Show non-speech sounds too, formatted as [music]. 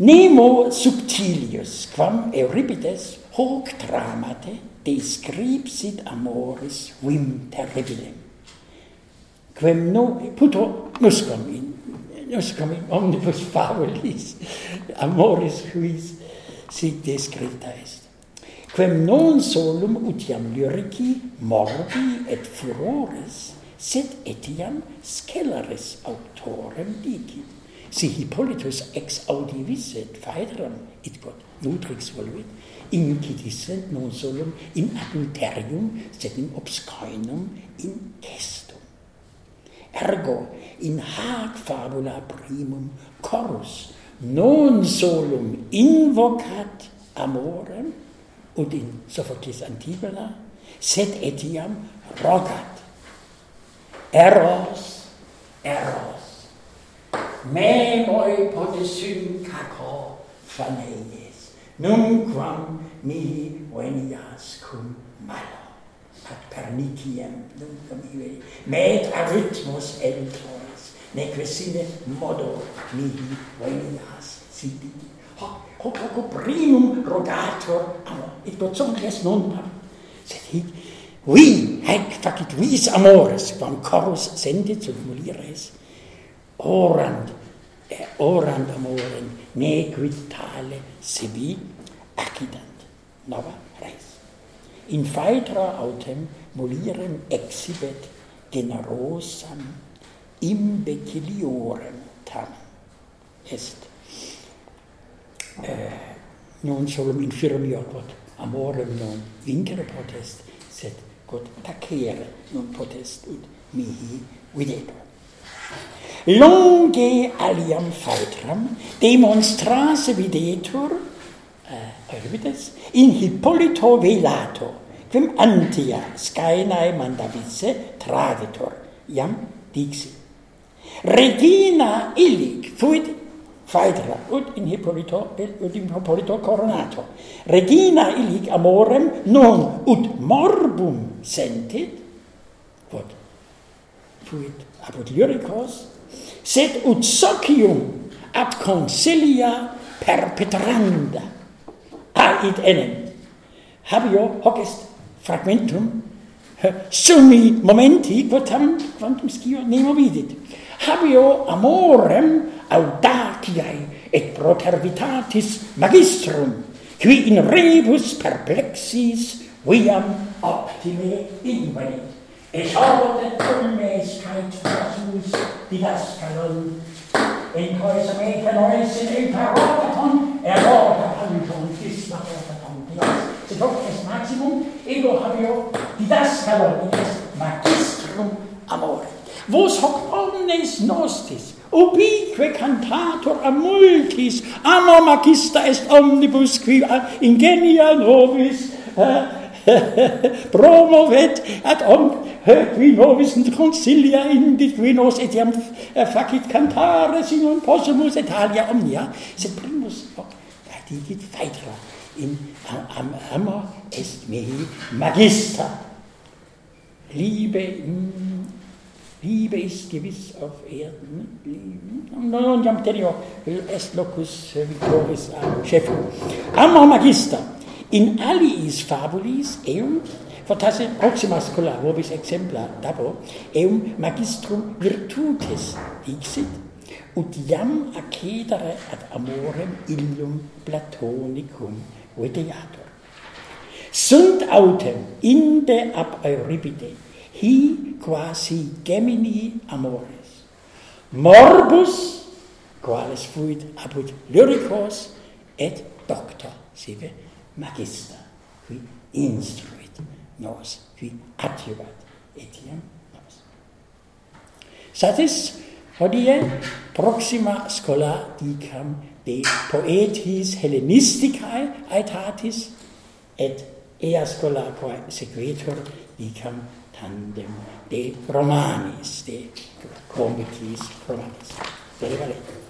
Nemo subtilius, quam Euripides hoc tramate descripsit amoris vim terribilem. Quem no puto muscum in, muscum in omnibus fabulis amoris huis sic descripta est. Quem non solum utiam lyrici morbi et furores, sed etiam scelaris autorem dicit si Hippolytus ex audivisset faedram id quod nutrix voluit incidissent non solum in adulterium sed in obscaenum in testum. Ergo in hac fabula primum corus non solum invocat amorem ut in Sophocles Antigona sed etiam rogat. Eros eros memoi potesum caco faneis, nunquam mihi venias cum malo. Ad perniciem, nunquam ive, med a eltoris, neque sine modo mihi venias sidi. Hoc, hoc, hoc, primum rogator, amor, et res non par, sed hic, vi hec facit vis amores, quam corus sendit submulires, orand e orant amorem ne quid tale sibi accident. Nova res in faetra autem molirem exhibet generosam imbeciliorem tam est eh, non solum infirmior quod amorem non vincere potest sed quod tacere non potest ut mihi videtur longe aliam phaedram demonstrase videtur eh, uh, Euripides in Hippolito velato quem antia scaenae mandavisse traditor iam dixi regina illic fuit phaedra ut in Hippolito ut in Hippolito coronato. Regina illic amorem non ut morbum sentit quod fuit apud Lyricos sed ut socium ad consilia perpetranda ait enem. Habio hoc est fragmentum summi momenti quotam quantum scio nemo vidit. Habio amorem audaciae et protervitatis magistrum, qui in rebus perplexis viam optime invenit. Es ordnet Unmäßigkeit versus Didaskanon. En Häusermeter neues in Imperatorton, erorter Panton, Gismatorton, Dias, seductes Maximum, ego habio Didaskalon, es magistrum amore. Vos hoc omnes nostis, ubique cantator a multis, amo magista est omnibus qui ingenia nobis, eh, [laughs] promovet ad om qui novis consilia in divinos etiam eh, facit cantare sinum possumus Italia omnia sed primus oh, hoc dicit faitra in am amor est mihi magister liebe in, mm, liebe ist gewiss auf erden mm, non jam terio est locus eh, victoris am ah, chef. Amor magister in aliis fabulis eum fortasse proxima scola vobis exempla dabo eum magistrum virtutes dixit ut iam accedere ad amorem illum platonicum videatur sunt autem inde ab euripide hi quasi gemini amores. Morbus qualis fuit apud lyricos et doctor sive magista, qui instruit nos, qui attivat etiam nos. Satis, hodie, proxima scola dicam de poetis hellenisticae aetatis, et ea scola quae sequitur dicam tandem de romanis, de comicis romanis. de very.